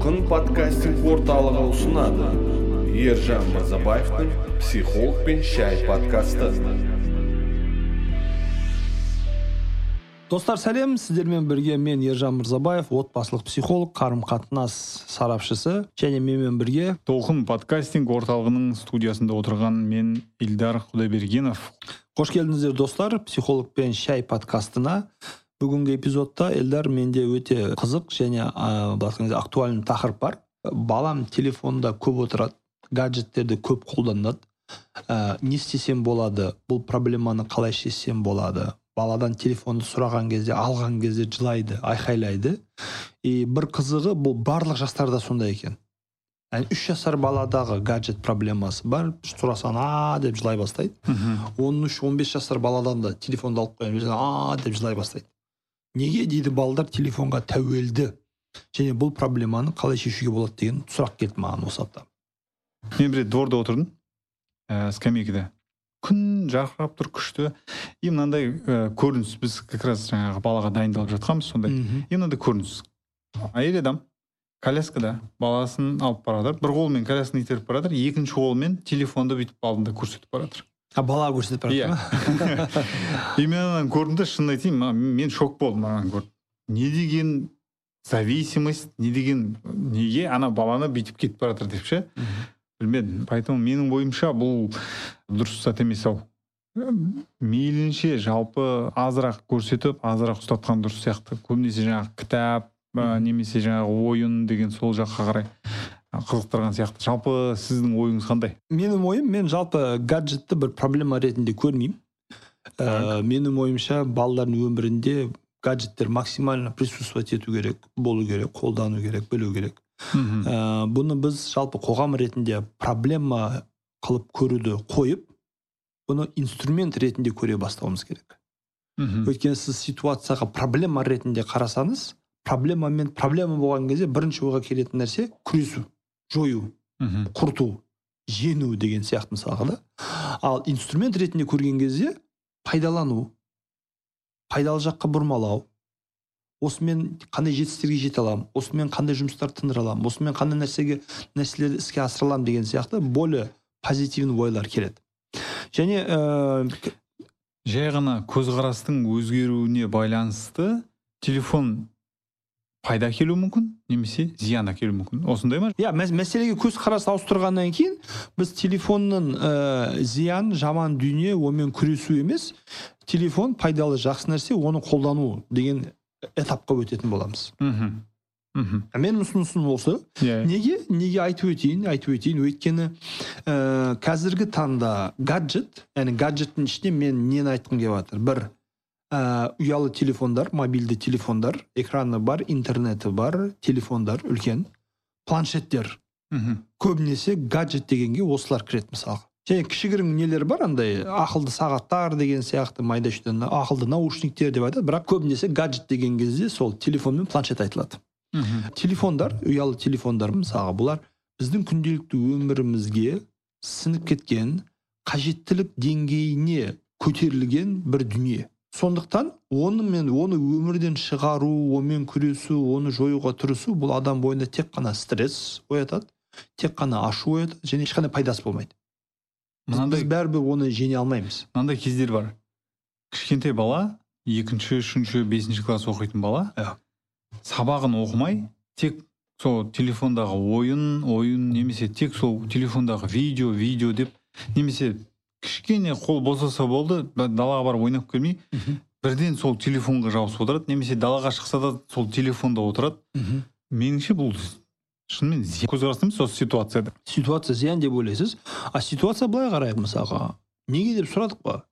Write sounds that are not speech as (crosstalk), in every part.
толқын подкастинг орталығы ұсынады. Ержан мырзабаевтың психолог пен шай подкасты. Достар сәлем. Сіздермен бірге мен ержан мырзабаев отбасылық психолог қарым қатынас сарапшысы және менімен бірге толқын подкастинг орталығының студиясында отырған мен ильдар құдайбергенов. Қош келдіңіздер достар. Психолог пен шай подкастына бүгінгі эпизодта эльдар менде өте қызық және ә, актуальный тақырып бар. Балам телефонда көп отырады гаджеттерді көп қолданады. Ә, не істесем болады бұл проблеманы қалай шешсем болады? Баладан телефонды сұраған кезде алған кезде жылайды айқайлайды. И бір қызығы бұл барлық жастарда сондай екен. Яғни үш жасар баладағы гаджет проблемасы бар. Сұрасаң а деп жылай бастайды. Он үш он бес жасар баладан да телефонды алып қоямын а деп жылай бастайды. Неге дейді балалар телефонға тәуелді? Және бұл проблеманы қалай шешуге болады деген сұрақ келді маған осы апта. Мен бір рет дворда отырдым. Ә, скамейкада күн жарқырап тұр күшті. И мынандай ә, көрініс. Біз как раз жаңағы балаға дайындалып жатқанбыз сондай. И мынандай көрініс. Әйел адам коляскада баласын алып бара жатыр бір қолымен колясканы итеріп бара жатыр екінші қолымен телефонды бүйтіп алдында көрсетіп бара жатыр а балаға көрсетіп бара иә. (laughs) И мен ананы көрдім да шынын айтайын мен шок болдым ананы көріп. Не деген зависимость не деген неге ана баланы бүйтіп кетіп бара жатыр деп ше? Білмедім. Поэтому менің ойымша бұл дұрыс зат емес ау. Мейлінше жалпы азырақ көрсетіп азырақ ұстатқан дұрыс сияқты. Көбінесе жаңағы кітап немесе жаңағы ойын деген сол жаққа қарай. Қызықтырған сияқты. Жалпы сіздің ойыңыз қандай? Менің ойым мен жалпы гаджетті бір проблема ретінде көрмеймін. Ә, менің ойымша балалардың өмірінде гаджеттер максимально присутствовать ету керек болу керек қолдану керек білу керек. Ә, бұны біз жалпы қоғам ретінде проблема қылып көруді қойып бұны инструмент ретінде көре бастауымыз керек. Мхм. Өйткені сіз ситуацияға проблема ретінде қарасаңыз проблемамен проблема болған кезде бірінші ойға келетін нәрсе күресу. Жою мхм. құрту жеңу деген сияқты мысалға да. Ал инструмент ретінде көрген кезде пайдалану пайдалы жаққа бұрмалау осымен қандай жетістіктерге жете аламын осымен қандай жұмыстарды тындыра аламын осымен қандай нәрсеге нәрселерді іске асыра аламын деген сияқты более позитивный ойлар келеді. Және ә, жай ғана көзқарастың өзгеруіне байланысты телефон пайда әкелуі мүмкін немесе зиян әкелуі мүмкін. Осындай ма? Иә мәселеге көзқарас ауыстырғаннан кейін біз телефонның ә, зиян жаман дүние онымен күресу емес телефон пайдалы жақсы нәрсе оны қолдану деген этапқа өтетін боламыз. Мхм. Мхм. Менің ұсынысым осы. Иә. Неге? Неге айтып өтейін? Айтып өтейін. Өйткені ә, қазіргі таңда гаджет яғни гаджеттің ішінде мен нені айтқым келіп жатыр? бір ә, ұялы телефондар мобильді телефондар экраны бар интернеті бар телефондар үлкен. Планшеттер. Мхм. Көбінесе гаджет дегенге осылар кіреді мысалға. Және кішігірім нелер бар андай ақылды сағаттар деген сияқты майда шүйде ақылды наушниктер деп айтады. Бірақ көбінесе гаджет деген кезде сол телефон мен планшет айтылады. Мхм. Телефондар ұялы телефондар мысалға бұлар біздің күнделікті өмірімізге сіңіп кеткен қажеттілік деңгейіне көтерілген бір дүние. Сондықтан оны мен оны өмірден шығару онымен күресу оны жоюға тырысу бұл адам бойында тек қана стресс оятады тек қана ашу оятады және ешқандай пайдасы болмайды. Мынандай біз бәрібір оны жеңе алмаймыз. мынандай кездер бар. Кішкентай бала екінші үшінші бесінші класс оқитын бала Иә. сабағын оқымай тек сол телефондағы ойын ойын немесе тек сол телефондағы видео видео деп немесе кішкене қол босаса болды далаға барып ойнап келмей. Бірден сол телефонға жабысып отырады немесе далаға шықса да сол телефонда отырады. Меніңше бұл шынымен зиян. Көзқарас емес осы ситуацияда. Ситуация зиян деп ойлайсыз? А ситуация былай қарайық мысалға. Неге деп сұрадық қой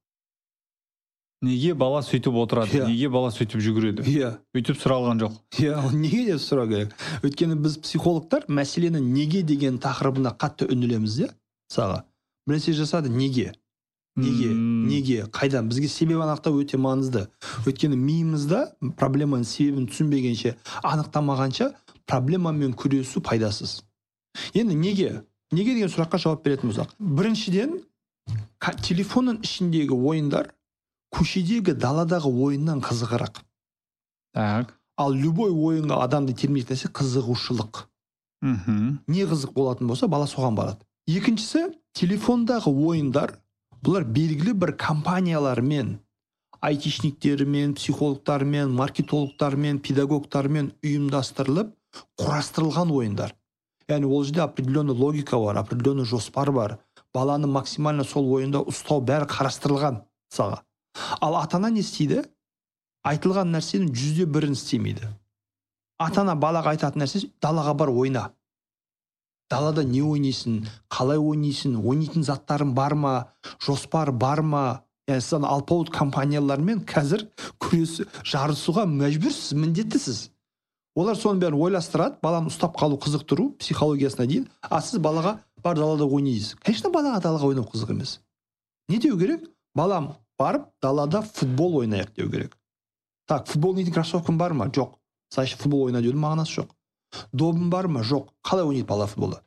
неге бала сөйтіп отырады Иә. неге бала сөйтіп жүгіреді? Иә. Өйтіп сұралған жоқ. Иә ол неге деп сұрау керек? Өйткені біз психологтар мәселені неге деген тақырыбына қатты үнелеміз иә мысалға. Бір нәрсе жасады неге? Неге? Неге? Қайдан? Бізге себеп анықтау өте маңызды. Өйткені миымызда проблеманың себебін түсінбегенше анықтамағанша проблемамен күресу пайдасыз. Енді неге? Неге деген сұраққа жауап беретін болсақ. Біріншіден телефонның ішіндегі ойындар көшедегі даладағы ойыннан қызығырақ. Так. Ал любой ойынға адамды итермелейтін нәрсе қызығушылық. Мхм. Не қызық болатын болса бала соған барады. Екіншісі телефондағы ойындар бұлар белгілі бір компаниялармен айтишниктермен психологтармен маркетологтармен педагогтармен ұйымдастырылып құрастырылған ойындар. Яғни ол жерде определенный логика бар определенный жоспар бар. Баланы максимально сол ойында ұстау бәрі қарастырылған мысалға. Ал ата ана не істейді? Айтылған нәрсенің жүзде бірін істемейді. Ата ана балаға айтатын нәрсе далаға бар ойна. Далада не ойнайсың қалай ойнайсың ойнайтын заттарың бар ма жоспар бар ма? Сіз алпауыт компаниялармен қазір күрес жарысуға мәжбүрсіз міндеттісіз. Олар соның бәрін ойластырады баланы ұстап қалу қызықтыру психологиясына дейін. А сіз балаға бар далада ойнайсыз. Конечно балаға далаға ойнау қызық емес. Не деу керек? Балам барып далада футбол ойнайық деу керек. Так футбол ойнайтын кроссовкаң бар ма? Жоқ. Значит футбол ойна деудің мағынасы жоқ. Добың бар ма? Жоқ. Қалай ойнайды бала футболды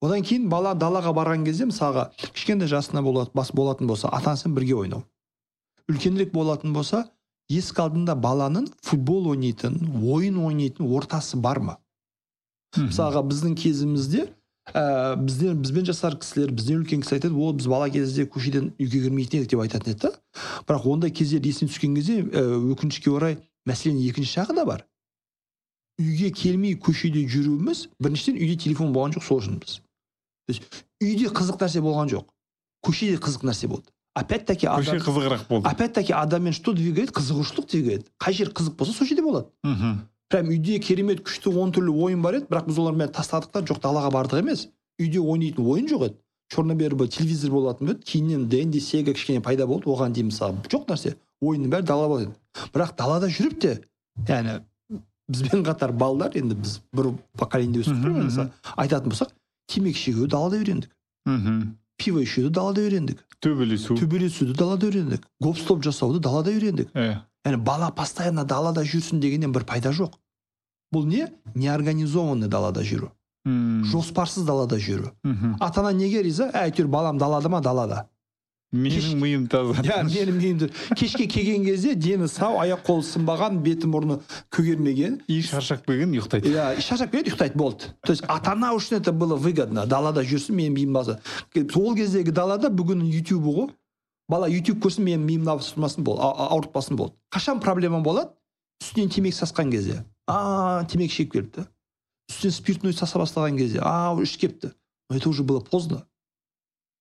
одан кейін бала далаға барған кезде мысалға кішкентай жасында болады, бас болатын болса ата анасымен бірге ойнау. Үлкенірек болатын болса есік алдында баланың футбол ойнайтын ойын ойнайтын ортасы бар ма? Мысалға біздің кезімізде ә, бізден бізбен жасар кісілер бізден үлкен кісі айтады ол біз бала кезде көшеден үйге кірмейтін едік деп айтатын еді бірақ ондай кездер есіне түскен кезде ә, өкінішке орай мәселенің екінші жағы да бар. Үйге келмей көшеде жүруіміз біріншіден үйде телефон болған жоқ сол үшін біз то есть үйде қызық нәрсе болған жоқ көшеде қызық нәрсе болды опять таки көше адам, қызығырақ болды опять таки адаммен что двигает қызығушылық двигает қай жер қызық болса сол жерде болады мхм прям үйде керемет күшті он түрлі ойын бар еді бірақ біз олардың бәрін тастадық та жоқ далаға бардық емес үйде ойнайтын ойын жоқ еді черно белый телевизор болатын еді кейіннен дэнди сега кішкене пайда болды оған дейін мысалы жоқ нәрсе ойынның бәрі далада болады бірақ далада жүріп те яғни бізбен қатар балалар енді біз бір поколениеде қой мысалы. Айтатын болсақ темекі шегуді далада үйрендік. Мхм пиво ішуді далада үйрендік. Төбелесу. Төбелесуді далада үйрендік. Гоп стоп жасауды далада үйрендік. Иә яғни бала постоянно далада жүрсін дегеннен бір пайда жоқ. Бұл не? Неорганизованный далада жүру. Мм. жоспарсыз далада жүру. Мхм ата ана неге риза? Әйтеуір балам далада ма? далада. Менің миым таза. Иә менің миымды кешке келген кезде дені сау аяқ қолы сынбаған беті мұрны көгермеген. И шаршап келген ұйықтайды. Иә шаршап келеді ұйықтайды болды. То есть ата ана үшін это было выгодно. Далада жүрсін менің миым база сол кездегі далада бүгін ютубы ғой бала ютуб көрсін менің миым ауыртпасын болды а- а- ауыртпасын болды. Қашан проблема болады? Үстінен темекі сасқан кезде. А темекі шегіп келіпті. Үстінен спиртной саса бастаған кезде. А ішіп келіпті но это уже было поздно.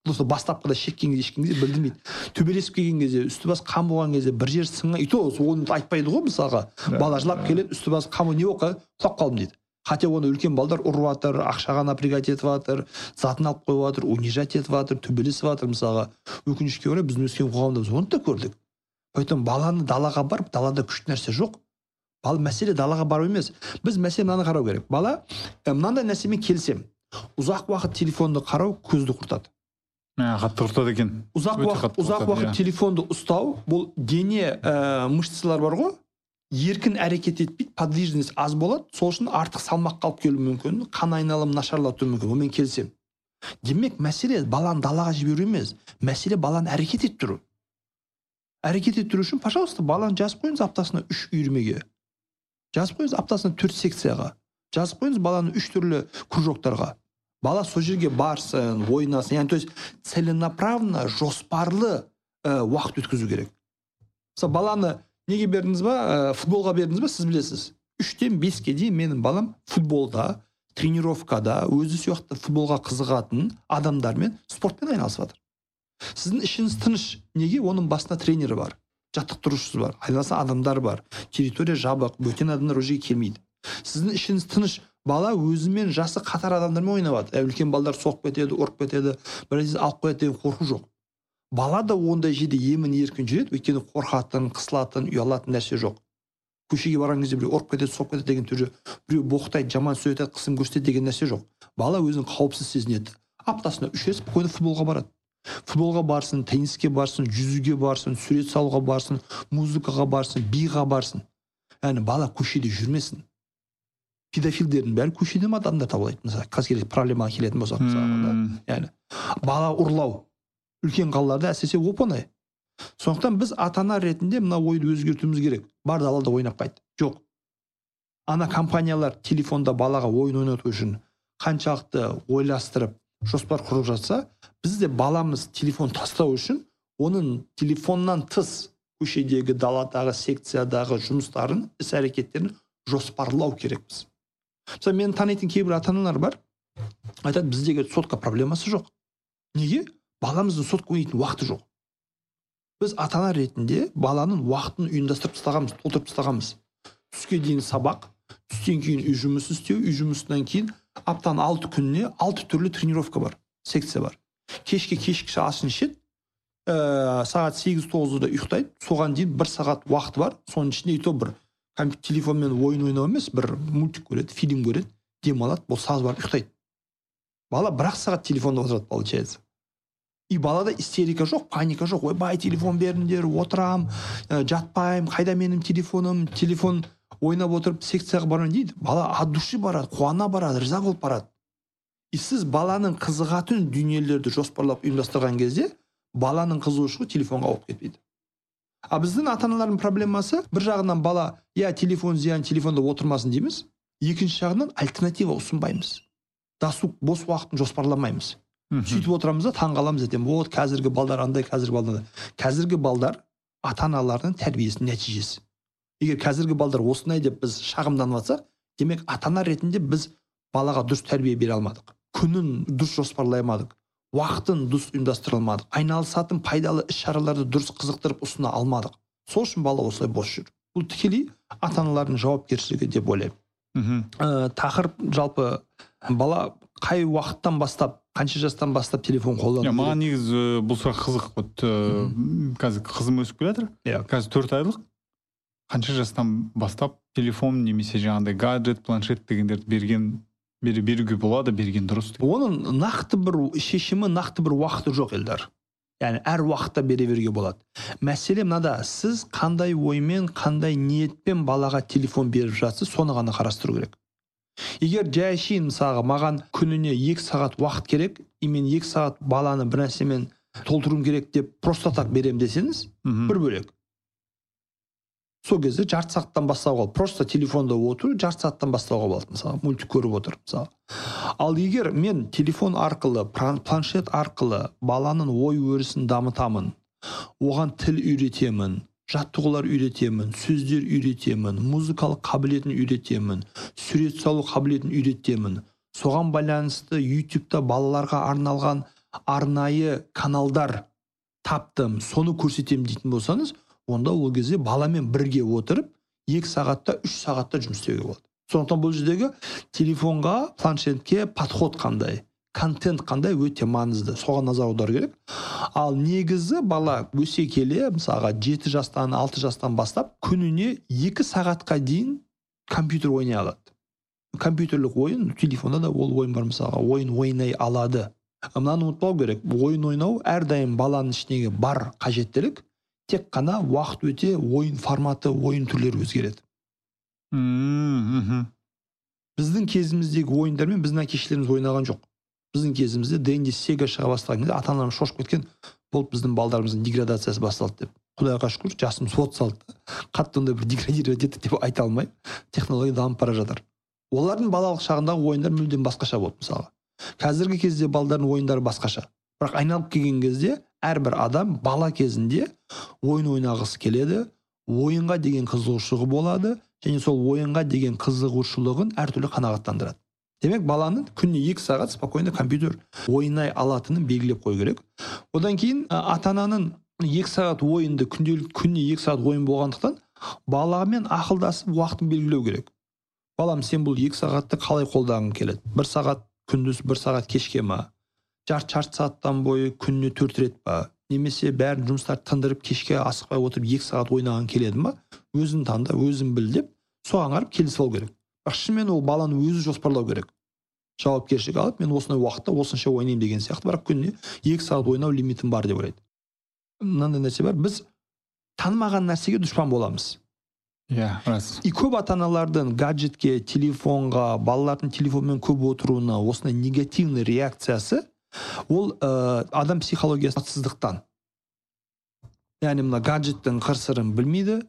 Просто бастапқыда шеккен кезде ешкім кезде білдірмейді төбелесіп келген кезде үсті басы қан болған кезде бір жер сынған и то оны айтпайды ғой мысалға. Бала жылап келеді үсті басы қан не болып қалды құлап қалдым дейді. Хотя оны үлкен балдар ұрып жатыр ақшаға напрягать етіп жатыр затын алып қойып жатыр унижать етіп жатыр төбелесіп жатыр мысалға. Өкінішке орай біздің өскен қоғамда біз оны да көрдік. Поэтому баланы далаға барып далада күшті нәрсе жоқ. Бал мәселе далаға бару емес. Біз мәселе мынаны қарау керек. Бала ә, мынандай нәрсемен келісемін. Ұзақ уақыт телефонды қарау көзді құртады. Қатты құртады екен. Ұзақ уақыт ұзақ уақыт иә. телефонды ұстау. Бұл дене ә, мышцалар бар ғой. Еркін әрекет етпейді подвижность аз болады. Сол үшін артық салмаққа алып келуі мүмкін. Қан айналымы нашарлап тұруы мүмкін. Онымен келісемін. Демек мәселе баланы далаға жіберу емес. Мәселе баланы әрекет еттіру. Әрекет еттіру үшін пожалуйста баланы жазып қойыңыз аптасына үш үйірмеге. Жазып қойыңыз аптасына төрт секцияға. Жазып қойыңыз баланы үш түрлі кружоктарға. Бала сол жерге барсын ойнасын. Яғни то есть целенаправленно жоспарлы ә, уақыт өткізу керек. Мысалы баланы неге бердіңіз ба? Ә, футболға бердіңіз ба? Сіз білесіз. Үштен беске дейін менің балам футболда тренировкада өзі сияқты футболға қызығатын адамдармен спортпен айналысып жатыр сіздің ішіңіз тыныш. Неге? Оның басында тренері бар жаттықтырушысы бар айналасында адамдар бар. Территория жабық бөтен адамдар ол жерге келмейді. Сіздің ішіңіз тыныш. Бала өзімен жасы қатар адамдармен ойнап жатыр ә, үлкен балдар соғып кетеді ұрып кетеді. Бірдеңе алып қояды деген қорқу жоқ. Бала да ондай жерде емін еркін жүреді өйткені қорқатын қысылатын ұялатын нәрсе жоқ. Көшеге барған кезде біреу ұрып кетеді соғып кетеді деген түрі біреу боқтайды жаман сөз айтады қысым көрсетеді деген нәрсе жоқ. Бала өзін қауіпсіз сезінеді. Аптасына үш рет спокойно футболға барады. Футболға барсын тенниске барсын жүзуге барсын сурет салуға барсын музыкаға барсын биға барсын. Яғни бала көшеде жүрмесін. Педофилдердің бәрі көшеден адамдар табылады мысалы қазір проблемаға келетін болсақ Мм. яғни бала ұрлау үлкен қалаларда әсіресе оп оңай. Сондықтан біз ата ана ретінде мына ойды өзгертуіміз керек. Бар далада ойнап қайт жоқ. Ана компаниялар телефонда балаға ойын ойнату үшін қаншалықты ойластырып жоспар құрып жатса біз де баламыз телефон тастау үшін оның телефоннан тыс көшедегі даладағы секциядағы жұмыстарын іс әрекеттерін жоспарлау керекпіз. Мысалы мен танитын кейбір ата аналар бар айтады біздегі сотка проблемасы жоқ. Неге баламыздың сотка ойнайтын уақыты жоқ. Біз ата ана ретінде баланың уақытын ұйымдастырып тастағанбыз толтырып тастағанбыз түске дейін сабақ түстен кейін үй жұмысы істеу үй жұмысынан кейін аптаның алты күніне алты түрлі тренировка бар секция бар кешке кешкі асын ішеді ә, сағат сегіз тоғызда ұйықтайды соған дейін бір сағат уақыты бар соның ішінде и то бір телефонмен ойын ойнау емес бір мультик көреді фильм көреді демалады бұл саз барып ұйықтайды бала бір ақ сағат телефонда отырады получается и балада истерика жоқ паника жоқ ойбай телефон беріңдер отырам ә, жатпаймын қайда менің телефоным телефон ойнап отырып секцияға бармаймын дейді бала от души барады қуана барады риза болып барады и сіз баланың қызығатын дүниелерді жоспарлап ұйымдастырған кезде баланың қызығушылығы телефонға ауып кетпейді а біздің ата аналардың проблемасы бір жағынан бала иә телефон зиян телефонда отырмасын дейміз. Екінші жағынан альтернатива ұсынбаймыз. Досуг бос уақытын жоспарламаймыз. Сөйтіп отырамыз да таң қаламыз ертең вот қазіргі балдар андай қазіргі балдар қазіргі балдар ата аналардың тәрбиесінің нәтижесі. Егер қазіргі балдар осындай деп біз шағымданып жатсақ демек ата ана ретінде біз балаға дұрыс тәрбие бере алмадық. Күнін дұрыс жоспарлай алмадық. Уақытын дұрыс ұйымдастыра алмадық айналысатын пайдалы іс шараларды дұрыс қызықтырып ұсына алмадық. Сол үшін бала осылай бос жүр. Бұл тікелей ата аналардың жауапкершілігі деп ойлаймын. Мхм. Ә, тақырып жалпы бала қай уақыттан бастап қанша жастан бастап телефон қолдану маған негізі бұл сұрақ қызық. Вот қазір қызым өсіп келе жатыр иә. Қазір төрт айлық. Қанша жастан бастап телефон немесе жаңағыдай гаджет планшет дегендерді берген беруге болады берген дұрыс оның нақты бір шешімі нақты бір уақыты жоқ елдар яғни әр уақытта бере беруге болады мәселе мынада сіз қандай оймен қандай ниетпен балаға телефон беріп жатсыз соны ғана қарастыру керек егер жай әшейін мысалға маған күніне екі сағат уақыт керек и мен екі сағат баланы бір нәрсемен толтыруым керек деп просто так беремін десеңіз бір бөлек сол кезде жарты сағаттан бастауға болады просто телефонда отыру жарты сағаттан бастауға болады мысалы мультик көріп отыр мысалы ал егер мен телефон арқылы планшет арқылы баланың ой өрісін дамытамын оған тіл үйретемін жаттығулар үйретемін сөздер үйретемін музыкалық қабілетін үйретемін сурет салу қабілетін үйретемін соған байланысты ютубта балаларға арналған арнайы каналдар таптым соны көрсетемін дейтін болсаңыз онда ол кезде баламен бірге отырып екі сағатта үш сағатта жұмыс істеуге болады. Сондықтан бұл жердегі телефонға планшетке подход қандай контент қандай өте маңызды. Соған назар аудару керек. Ал негізі бала өсе келе мысалға жеті жастан алты жастан бастап күніне екі сағатқа дейін компьютер ойнай алады. Компьютерлік ойын телефонда да ол ойын бар мысалға ойын ойнай алады. Мынаны ұмытпау керек. Ойын ойнау әрдайым баланың ішіндегі бар қажеттілік. Тек қана уақыт өте ойын форматы ойын түрлері өзгереді. Мхм біздің кезіміздегі ойындармен біздің әке шешелеріміз ойнаған жоқ. Біздің кезімізде дэнди сега шыға бастаған кезде ата аналарымыз шошып кеткен болды біздің балдарымыздың деградациясы басталды деп. Құдайға шүкір жасымыз отыз алтыда қатты ондай бір деградировать еттік деп айта алмаймын технология дамып бара жатыр. Олардың балалық шағындағы ойындар мүлдем басқаша болды мысалға. Қазіргі кезде балдардың ойындары басқаша. Бірақ айналып келген кезде әрбір адам бала кезінде ойын ойнағысы келеді ойынға деген қызығушылығы болады және сол ойынға деген қызығушылығын әртүрлі қанағаттандырады. Демек баланың күніне екі сағат спокойно компьютер ойнай алатынын белгілеп қою керек. Одан кейін ата ананың екі сағат ойынды күнделік күніне екі сағат ойын болғандықтан баламен ақылдасып уақытын белгілеу керек. Балам сен бұл екі сағатты қалай қолданғың келеді? бір сағат күндіз бір сағат кешке ма жарты жарты сағаттан бойы күніне төрт рет па? Немесе бәрін жұмыстарды тындырып кешке асықпай отырып екі сағат ойнаған келеді ма? Өзің таңда өзің біл деп соған қарап келісіп алу керек. Бірақ шынымен ол баланы өзі жоспарлау керек. Жауапкершілік алып мен осындай уақытта осынша ойнаймын деген сияқты. Бірақ күніне екі сағат ойнау лимитім бар деп ойлайды. Мынандай нәрсе бар. Біз танымаған нәрсеге дұшпан боламыз. Иә рас. И көп ата аналардың гаджетке телефонға балалардың телефонмен көп отыруына осындай негативный реакциясы ол ә, адам психологиясы сатсыздықтан яғни мына гаджеттің қыр сырын білмейді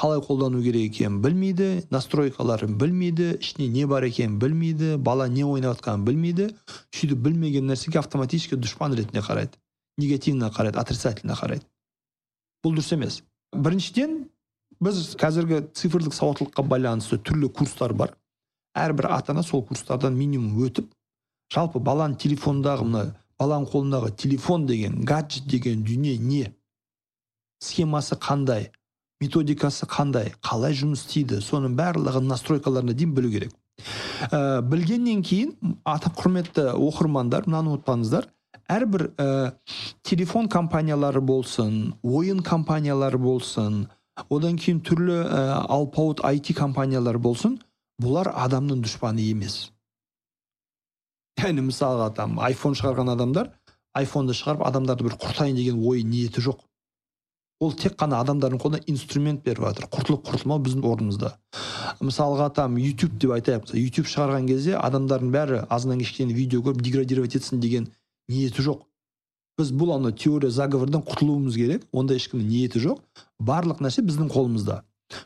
қалай қолдану керек екенін білмейді настройкаларын білмейді ішінде не бар екенін білмейді бала не ойнап жатқанын білмейді сөйтіп білмеген нәрсеге автоматически дұшпан ретінде қарайды негативно қарайды отрицательно қарайды. Бұл дұрыс емес. Біріншіден біз қазіргі цифрлық сауаттылыққа байланысты түрлі курстар бар. Әрбір ата ана сол курстардан минимум өтіп жалпы баланың телефондағы мына баланың қолындағы телефон деген гаджет деген дүние не? Схемасы қандай? Методикасы қандай? Қалай жұмыс істейді? Соның барлығын настройкаларына дейін білу керек. Ә, білгеннен кейін ата құрметті оқырмандар мынаны ұмытпаңыздар. Әрбір ә, телефон компаниялары болсын ойын компаниялары болсын одан кейін түрлі ә, алпауыт IT компаниялар болсын бұлар адамның дұшпаны емес. Яғни мысалға там айфон шығарған адамдар айфонды шығарып адамдарды бір құртайын деген ой ниеті жоқ. Ол тек қана адамдардың қолына инструмент беріп жатыр құртылып құртылмау біздің орнымызда. Мысалға там YouTube деп айтайық ютуб шығарған кезде адамдардың бәрі азаннан кешке дейін видео көріп деградировать етсін деген ниеті жоқ. Біз бұл ана теория заговордан құтылуымыз керек онда ешкімнің ниеті жоқ. Барлық нәрсе біздің қолымызда.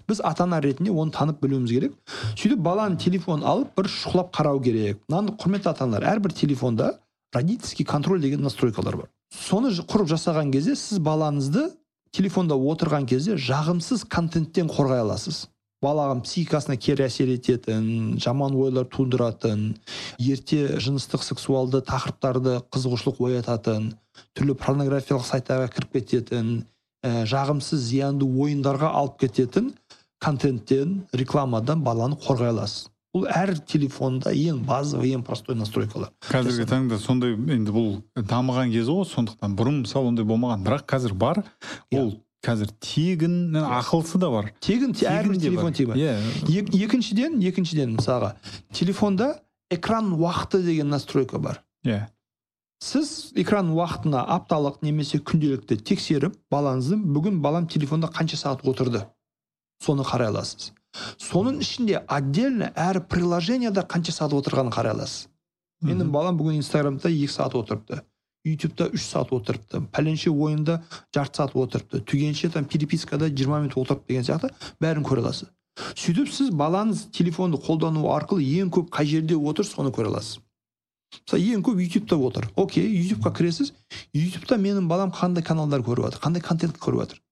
Біз ата ана ретінде оны танып білуіміз керек. Сөйтіп баланың телефонын алып бір шұқылап қарау керек. Мынаны құрметті ата аналар әрбір телефонда родительский контроль деген настройкалар бар. Соны құрып жасаған кезде сіз балаңызды телефонда отырған кезде жағымсыз контенттен қорғай аласыз. Баланың психикасына кері әсер ететін жаман ойлар тудыратын ерте жыныстық сексуалды тақырыптарды қызығушылық оятатын түрлі порнографиялық сайттарға кіріп кететін ә, жағымсыз зиянды ойындарға алып кететін контенттен рекламадан баланы қорғай аласыз. Бұл әр телефонда ең базовый ең простой настройкалар. Қазіргі таңда сондай енді бұл дамыған кезі ғой сондықтан бұрын мысалы ондай болмаған. Бірақ қазір бар. Иә. ол қазір тегін ақылсы да бар. Тегін те- әрбір де телефон тегін. Иә. Ек- екіншіден екіншіден мысалға телефонда экран уақыты деген настройка бар. Иә. Сіз экран уақытына апталық немесе күнделікті тексеріп балаңыздың бүгін балам телефонда қанша сағат отырды? Соны қарай аласыз. Соның ішінде отдельно әр приложенияда қанша сағат отырғанын қарай аласыз. Менің балам бүгін инстаграмда екі сағат отырыпты ютубта үш сағат отырыпты пәленше ойында жарты сағат отырыпты түгенше там перепискада жиырма минут отырыпты деген сияқты бәрін көре аласыз. Сөйтіп сіз балаңыз телефонды қолдану арқылы ең көп қай жерде отыр соны көре аласыз. Мысалы ең көп ютубта отыр окей ютубқа кіресіз ютубта менің балам қандай каналдар көріп жатыр қандай контент көріп жатыр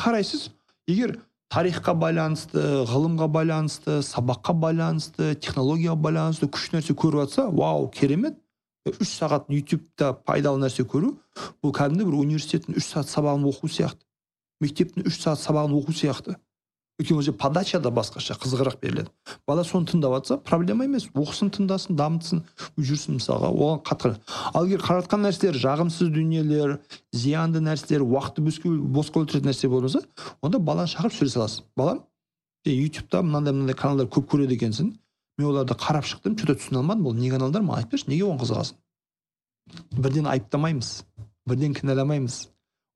қарайсыз егер тарихқа байланысты ғылымға байланысты сабаққа байланысты технологияға байланысты күш нәрсе көріп жатса вау керемет үш сағат ютубта пайдалы нәрсе көру бұл кәдімгі бір университеттің үш сағат сабағын оқу сияқты мектептің үш сағат сабағын оқу сияқты өйткені ол подача да басқаша қызығырақ беріледі. Бала соны тыңдап жатса проблема емес. Оқысын тыңдасын дамытсын жүрсін мысалға оған қатқыр ал егер қарап жатқан нәрселер жағымсыз дүниелер зиянды нәрселер уақытты босқа өлтіретін нәрсе болмаса онда баланы шақырып сөйлесе аласыз балам сен ютубта мынандай мынандай каналдар көп көреді екенсің. Мен оларды қарап шықтым че то түсіне алмадым. Ол не каналдар маған айтып берші неге оған қызығасың? Бірден айыптамаймыз. Бірден кінәламаймыз.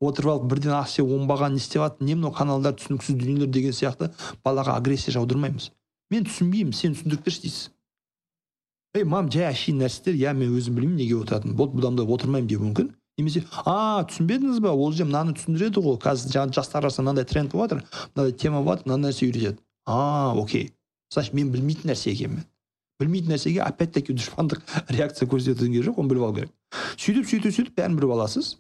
Отырып алып бірден а сен оңбаған не істеп жатрсың не мынау каналдар түсініксіз дүниелер деген сияқты балаға агрессия жаудырмаймыз. Мен түсінбеймін сен түсіндіріп берші дейсіз. Ей мам жай әшейін нәрселер иә мен өзім білмеймін неге отыратынын. Болды бұдан былай отырмаймын деуі мүмкін. Немесе а түсінбедіңіз ба ол же мынаны түсіндіреді ғой қазір жаңағы жастар арасында мынандай тренд болып жатыр мынандай тема болып жатыр мынандай нәрсе үйретеді а окей значит мен білмейтін нәрсе екен мен білмейтін нәрсеге опять таки дұшпандық (laughs) реакция көрсетудің керегі жоқ оны біліп алу керек. Сөйтіп сөйтіп сөйтіп бәрін біліп аласыз.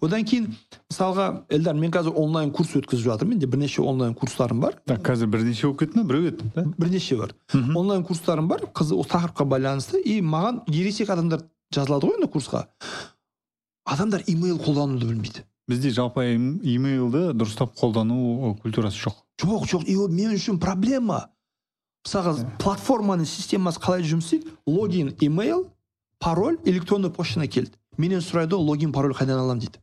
Одан кейін мысалға эльдар мен қазір онлайн курс өткізіп жатырмын. Менде бірнеше онлайн курстарым бар. Так қазір бірнеше болып кетті ма біреу еді да? Бірнеше бар. Онлайн курстарым бар қызы осы тақырыпқа байланысты. И маған ересек адамдар жазылады ғой енді курсқа. Адамдар имейл қолдануды білмейді. Бізде жалпы им- имейлді дұрыстап қолдану культурасы жоқ. Жоқ жоқ и ол мен үшін проблема. Мысалға платформаның системасы қалай жұмыс істейді? Логин имейл пароль электронный почтаны келді менен сұрайды ғой логин пароль қайдан аламын дейді.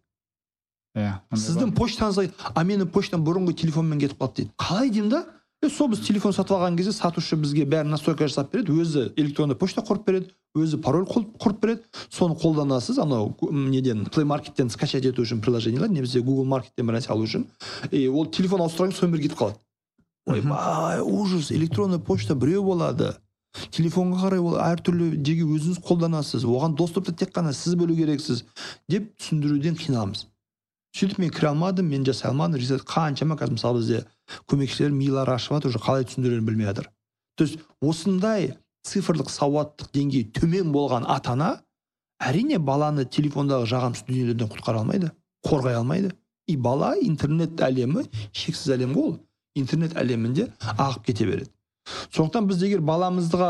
Иә андай сіздің почтаңызға а менің почтам бұрынғы телефонмен кетіп қалды дейді. Қалай деймін да? Е сол біз телефон сатып алған кезде сатушы бізге бәрін настройка жасап береді өзі электронный почта құрып береді өзі пароль құрып береді. Соны қолданасыз анау неден плей маркеттен скачать ету үшін приложениелер немесе google маркеттен бір нәрсе алу үшін. И ол телефон ауыстырған сонымен кетіп қалады. Ойбай ужас электронный почта біреу болады. Телефонға қарай ол әртүрлі жерге өзіңіз қолданасыз оған доступты тек қана сіз білу керексіз деп түсіндіруден қиналамыз. Сөйтіп мен кіре алмадым мен жасай алмадым. Ресет қаншама қазір мысалы бізде көмекшілер милары ашып жатыр уже қалай түсіндірерін білмей жатыр. То есть осындай цифрлық сауаттық деңгейі төмен болған ата ана әрине баланы телефондағы жағымсыз дүниелерден құтқара алмайды қорғай алмайды. И бала интернет әлемі шексіз әлем ғой ол интернет әлемінде ағып кете береді. Сондықтан біз егер баламызға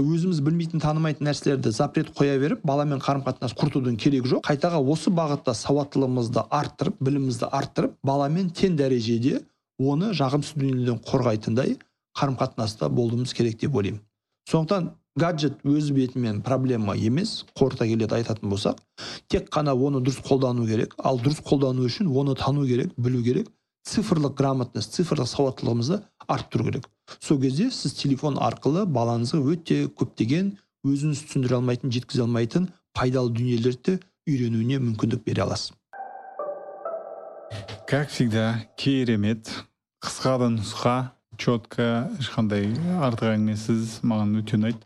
өзіміз білмейтін танымайтын нәрселерді запрет қоя беріп баламен қарым қатынас құртудың керегі жоқ қайтаға осы бағытта сауаттылығымызды арттырып білімімізді арттырып баламен тең дәрежеде оны жағымсыз дүниелерден қорғайтындай қарым қатынаста болуымыз керек деп ойлаймын. Сондықтан гаджет өз бетімен проблема емес қорыта келеді айтатын болсақ. Тек қана оны дұрыс қолдану керек ал дұрыс қолдану үшін оны тану керек білу керек цифрлық грамотность цифрлық сауаттылығымызды арттыру керек. Сол кезде сіз телефон арқылы балаңызға өте көптеген өзіңіз түсіндіре алмайтын жеткізе алмайтын пайдалы дүниелерді үйренуіне мүмкіндік бере аласыз. Как всегда керемет қысқа да нұсқа четко ешқандай артық әңгімесіз маған өте ұнайды.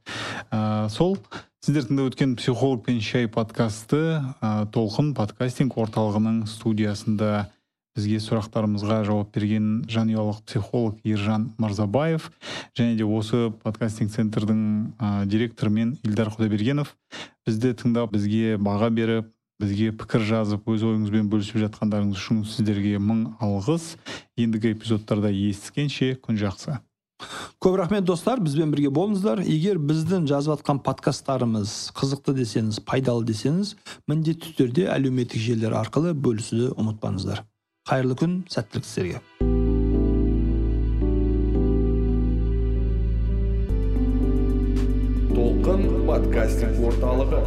Ә, сол сіздер тыңдап өткен психолог пен шай подкасты ә, толқын подкастинг орталығының студиясында бізге сұрақтарымызға жауап берген жанұялық психолог ержан мырзабаев және де осы подкастинг центрдің ә, директоры мен ильдар құдайбергенов бізді тыңдап бізге баға беріп бізге пікір жазып өз ойыңызбен бөлісіп жатқандарыңыз үшін сіздерге мың алғыс. Ендігі эпизодтарда естіскенше күн жақсы. Көп рахмет достар. Бізбен бірге болыңыздар. Егер біздің жазып жатқан подкасттарымыз қызықты десеңіз пайдалы десеңіз міндетті түрде әлеуметтік желілер арқылы бөлісуді ұмытпаңыздар. Қайырлы күн сәттілік сіздерге толқын подкастинг орталығы